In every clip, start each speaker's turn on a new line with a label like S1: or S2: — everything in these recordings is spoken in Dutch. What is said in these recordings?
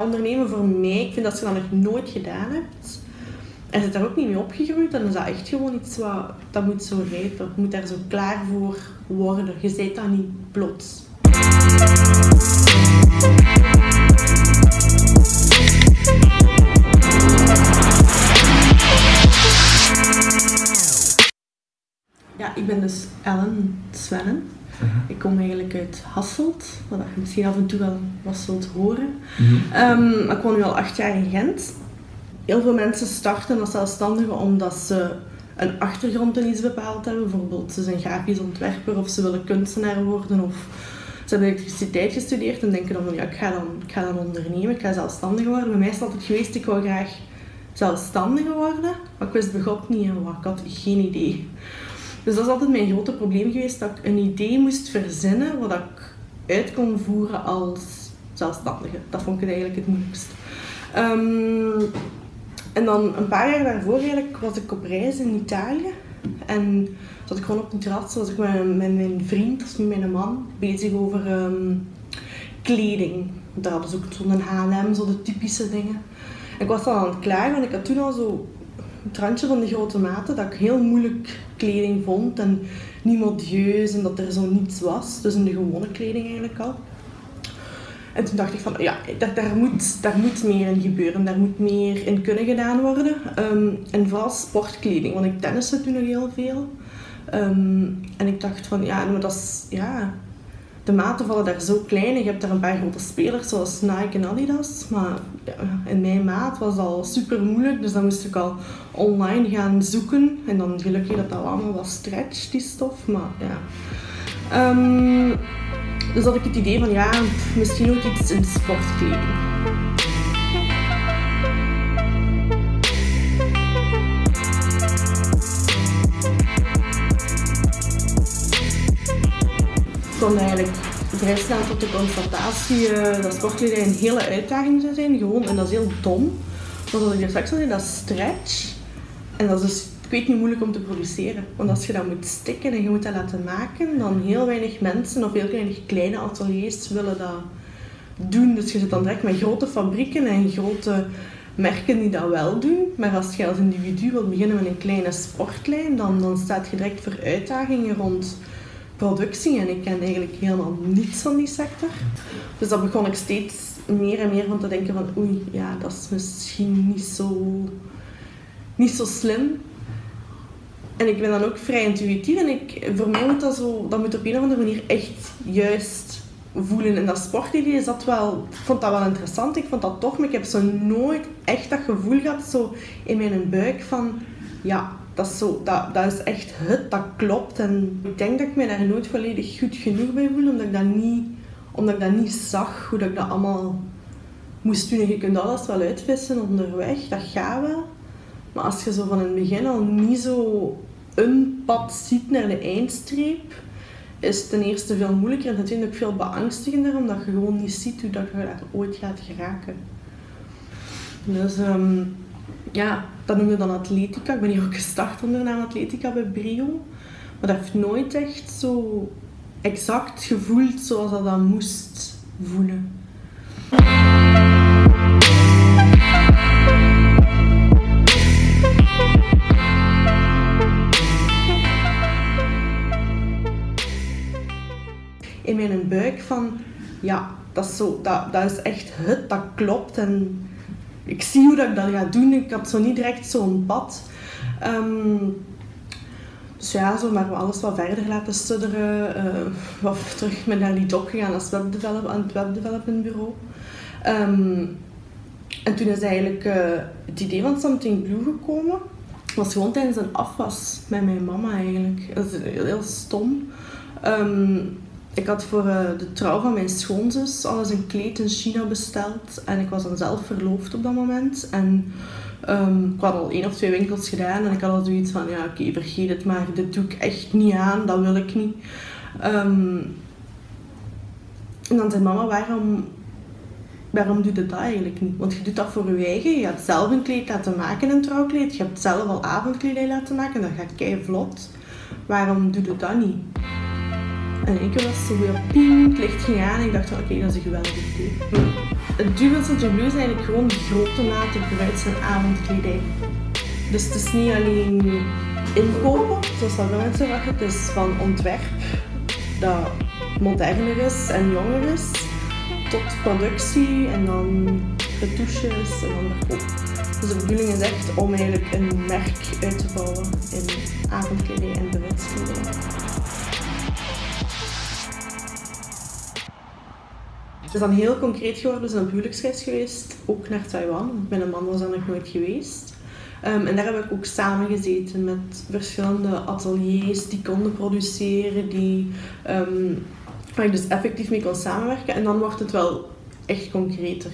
S1: Ondernemen voor mij, ik vind dat je dat nog nooit gedaan hebt. En zit daar ook niet mee opgegroeid, dan is dat echt gewoon iets wat, dat moet zo rijpen. Je moet daar zo klaar voor worden. Je zit dat niet plots. Ja, ik ben dus Ellen Svennen. Ik kom eigenlijk uit Hasselt, wat je misschien af en toe wel wat zult horen. Ehm, ik woon nu al acht jaar in Gent. Heel veel mensen starten als zelfstandigen omdat ze een achtergrond in iets bepaald hebben. Bijvoorbeeld, ze zijn grafisch ontwerper of ze willen kunstenaar worden of ze hebben elektriciteit gestudeerd en denken dan van ja, ik ga dan, ik ga dan ondernemen, ik ga zelfstandig worden. Bij mij is het altijd geweest, ik wou graag zelfstandig worden, maar ik wist begot niet en wat, ik had geen idee. Dus dat is altijd mijn grote probleem geweest, dat ik een idee moest verzinnen wat ik uit kon voeren als zelfstandige. Dat vond ik eigenlijk het moeilijkst. Ehm, en dan een paar jaar daarvoor eigenlijk was ik op reis in Italië. En zat ik gewoon op een terras, was ik met, mijn vriend, dat is nu mijn man, bezig over ehm, kleding. Daar hadden ze ook zo'n H&M, zo de typische dingen. En ik was dan aan het klagen, want ik had toen al zo het randje van de grote maten dat ik heel moeilijk kleding vond en niet modieus en dat er zo niets was. Dus in de gewone kleding eigenlijk al. En toen dacht ik van, ja, daar, daar, moet, daar moet meer in gebeuren. Daar moet meer in kunnen gedaan worden. Ehm, en vooral sportkleding, want ik tenniste toen nog heel veel. Ehm, en ik dacht van, ja, maar dat is, ja, de maten vallen daar zo klein. Je hebt daar een paar grote spelers zoals Nike en Adidas. Maar ja, in mijn maat was dat al super moeilijk. Dus dan moest ik al online gaan zoeken. En dan gelukkig dat dat allemaal was stretch, die stof. Maar ja. Ehm, dus had ik het idee van ja, misschien ook iets in sportkleding. Kwam eigenlijk vrij tot de constatatie uh, dat sportkleding een hele uitdaging zou zijn. Gewoon, en dat is heel dom. Want zoals ik er straks al zei, dat is stretch. En dat is dus, ik weet niet, moeilijk om te produceren. Want als je dat moet stikken en je moet dat laten maken, dan heel weinig mensen of heel weinig kleine ateliers willen dat doen. Dus je zit dan direct met grote fabrieken en grote merken die dat wel doen. Maar als je als individu wilt beginnen met een kleine sportlijn, dan, dan staat je direct voor uitdagingen rond productie en ik ken eigenlijk helemaal niets van die sector. Dus dan begon ik steeds meer en meer van te denken van oei, ja, dat is misschien niet zo, niet zo slim. En ik ben dan ook vrij intuïtief en ik, voor mij moet dat zo, dat moet op een of andere manier echt juist voelen. En dat sportidee zat wel, ik vond dat wel interessant, ik vond dat toch, maar ik heb zo nooit echt dat gevoel gehad zo in mijn buik van ja, dat is, zo, dat, is echt het, dat klopt. En ik denk dat ik me daar nooit volledig goed genoeg bij voel, omdat ik dat niet, omdat ik dat niet zag, hoe dat ik dat allemaal moest doen. En je kunt alles wel uitvissen onderweg, dat gaat wel. Maar als je zo van het begin al niet zo een pad ziet naar de eindstreep, is het ten eerste veel moeilijker en natuurlijk veel beangstigender, omdat je gewoon niet ziet hoe dat je daar ooit gaat geraken. Dus um, ja, dat noemen we dan atletica. Ik ben hier ook gestart onder de naam atletica bij Brio. Maar dat heeft nooit echt zo exact gevoeld zoals dat dan moest voelen. In mijn buik van, ja, dat is, zo, dat, dat is echt het, dat klopt. En ik zie hoe dat ik dat ga doen. Ik had zo niet direct zo'n pad. Ehm, dus ja, zo maar alles wat verder laten sudderen. Uh, wat terug met naar die doc gegaan als webdevelop, aan het webdevelopment bureau. Um, en toen is eigenlijk uh, het idee van Something Blue gekomen. Het was gewoon tijdens een afwas met mijn mama eigenlijk. Dat is heel, stom. Um, ik had voor uh, de trouw van mijn schoonzus alles een kleed in China besteld. En ik was dan zelf verloofd op dat moment. En um, ik had al één of twee winkels gedaan. En ik had al zoiets van, ja oké, vergeet het maar. Dit doe ik echt niet aan. Dat wil ik niet. Um, en dan zei mama, waarom, waarom doe je dat eigenlijk niet? Want je doet dat voor je eigen. Je hebt zelf een kleed laten maken, een trouwkleed. Je hebt zelf al avondkledij laten maken. Dat gaat kei vlot. Waarom doe je dat niet? En ik was zo ping, het licht ging aan en ik dacht oké, dat is een geweldig idee. Het duo van is eigenlijk gewoon de grote mate bruids- en avondkledij. Dus het is niet alleen inkopen, zoals dat veel mensen zeggen. Het is van ontwerp dat moderner is en jonger is, tot productie en dan retouches en dan verkoop. Dus de bedoeling is echt om eigenlijk een merk uit te bouwen in avondkledij en bruidskledij. Het is dan heel concreet geworden, we zijn op huwelijksreis geweest, ook naar Taiwan. Mijn man was daar nog nooit geweest. Um, en daar heb ik ook samen gezeten met verschillende ateliers die konden produceren, die, um, waar ik dus effectief mee kon samenwerken. En dan wordt het wel echt concreter.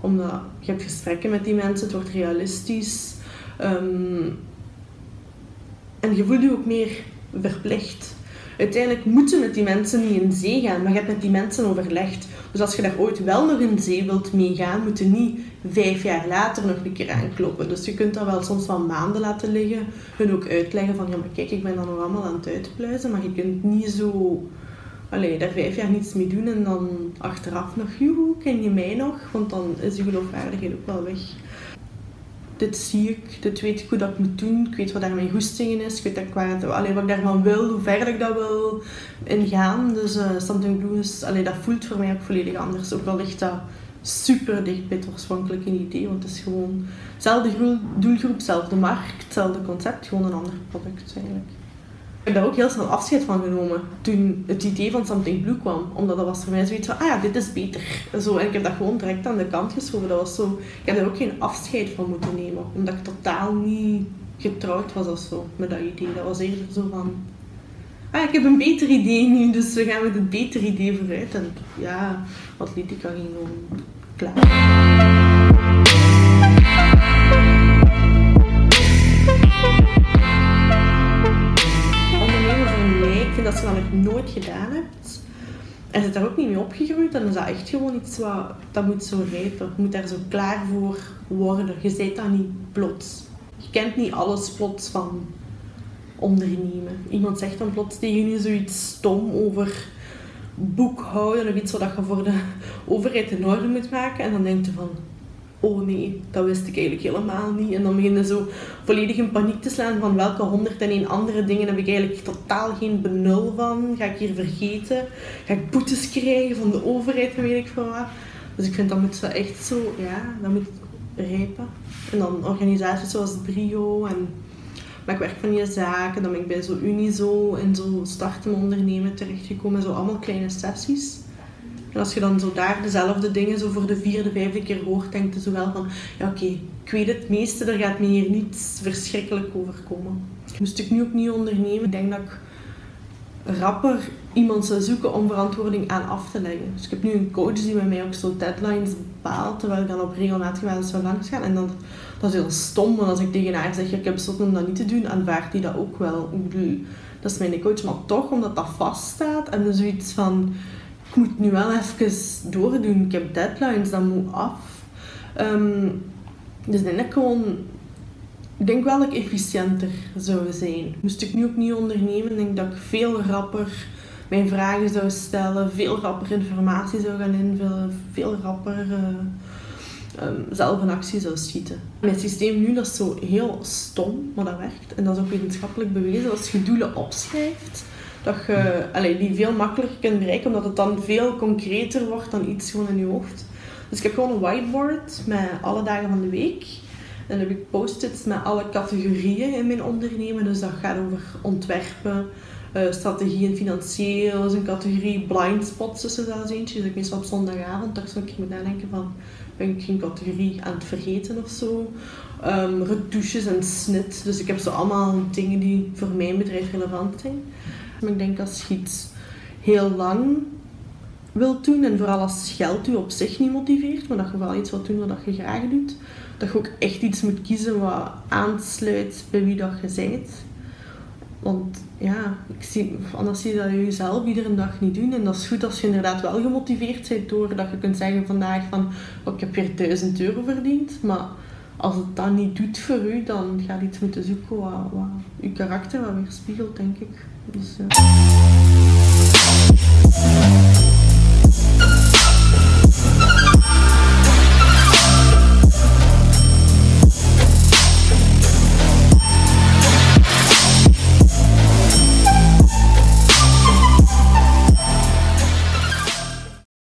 S1: Omdat je hebt gesprekken met die mensen, het wordt realistisch. Um, en je voelt je ook meer verplicht uiteindelijk moeten met die mensen niet in zee gaan, maar je hebt met die mensen overlegd. Dus als je daar ooit wel nog in zee wilt meegaan, moet je niet vijf jaar later nog een keer aankloppen. Dus je kunt dat wel soms wel maanden laten liggen. Hun ook uitleggen van, ja maar kijk, ik ben dan nog allemaal aan het uitpluizen, maar je kunt niet zo... Allee, daar vijf jaar niets mee doen en dan achteraf nog, joehoe, ken je mij nog? Want dan is je geloofwaardigheid ook wel weg dit zie ik, dit weet ik hoe dat ik moet doen, ik weet wat daar mijn goestingen is, ik weet dat allee, wat ik daarvan wil, hoe ver ik dat wil ingaan. Dus uh, Something Blue is, allee, dat voelt voor mij ook volledig anders. Ook al ligt dat super dicht bij het oorspronkelijke idee, want het is gewoon hetzelfde doelgroep, hetzelfde markt, hetzelfde concept, gewoon een ander product eigenlijk heb daar ook heel snel afscheid van genomen toen het idee van Something Blue kwam. Omdat dat was voor mij zoiets van, ah ja, dit is beter. Zo, en ik heb dat gewoon direct aan de kant geschoven. Dat was zo, ik heb daar ook geen afscheid van moeten nemen. Omdat ik totaal niet getrouwd was of zo met dat idee. Dat was eerder zo van, ah ik heb een beter idee nu, dus we gaan met het beter idee vooruit. En ja, wat liet ik ging gewoon klaar. En zit daar ook niet mee opgegroeid, dan is dat echt gewoon iets wat dat moet zo rijpen. Je moet daar zo klaar voor worden. Je zit dat niet plots. Je kent niet alles plots van ondernemen. Iemand zegt dan plots tegen je zoiets stom over boekhouden of iets wat je voor de overheid in orde moet maken. En dan denk je van, oh nee, dat wist ik eigenlijk helemaal niet. En dan begin je zo volledig in paniek te slaan van welke 101 andere dingen heb ik eigenlijk totaal geen benul van. Ga ik hier vergeten? Ga ik boetes krijgen van de overheid weet ik veel wat. Dus ik vind dat moet zo echt zo, ja, dat moet rijpen. En dan organisaties zoals Brio en maar ik werk van je zaken, dan ben ik bij zo Unizo en zo starten ondernemen terechtgekomen. Zo allemaal kleine sessies. En als je dan zo daar dezelfde dingen zo voor de vierde, vijfde keer hoort, denkt je zo wel van, ja oké, ik weet het meeste, er gaat me hier niets verschrikkelijk overkomen. Moest ik nu opnieuw ondernemen, ik denk dat ik rapper iemand zou zoeken om verantwoording aan af te leggen. Dus ik heb nu een coach die met mij ook zo deadlines bepaalt, terwijl ik dan op regelmatige basis zou langs gaan. En dan, dat is heel stom, want als ik tegen haar zeg, ik heb besloten om dat niet te doen, aanvaardt hij dat ook wel. Bedoel, dat is mijn coach, maar toch, omdat dat vaststaat en dus zoiets van ik moet nu wel even doordoen. Ik heb deadlines, dat moet af. Um, dus denk ik gewoon, ik denk wel dat ik efficiënter zou zijn. Moest ik nu opnieuw ondernemen, denk dat ik veel rapper mijn vragen zou stellen, veel rapper informatie zou gaan invullen, veel rapper uh, um, zelf een actie zou schieten. Mijn systeem nu dat is zo heel stom, maar dat werkt. En dat is ook wetenschappelijk bewezen. Als je doelen opschrijft, dat je allee, die veel makkelijker kunt bereiken, omdat het dan veel concreter wordt dan iets gewoon in je hoofd. Dus ik heb gewoon een whiteboard met alle dagen van de week. En dan heb ik post-its met alle categorieën in mijn ondernemen. Dus dat gaat over ontwerpen, uh, strategie en financieel is een categorie, blind spots is er zelfs eentje. Dus ik meestal op zondagavond, zou ik moet nadenken van, ben ik geen categorie aan het vergeten of zo. Um, retouches en snit. Dus ik heb zo allemaal dingen die voor mijn bedrijf relevant zijn. Ik denk als je iets heel lang wilt doen en vooral als geld u op zich niet motiveert, maar dat je vooral iets wilt doen wat je graag doet, dat je ook echt iets moet kiezen wat aansluit bij wie dat je bent. Want ja, ik zie, anders zie je dat je jezelf iedere dag niet doen. En dat is goed als je inderdaad wel gemotiveerd bent door dat je kunt zeggen vandaag van oh, ik heb weer 1000 euro verdiend. Maar als het dat niet doet voor u, dan gaat iets moeten zoeken wat, wat je karakter wat weer spiegelt, denk ik. Dus, ja.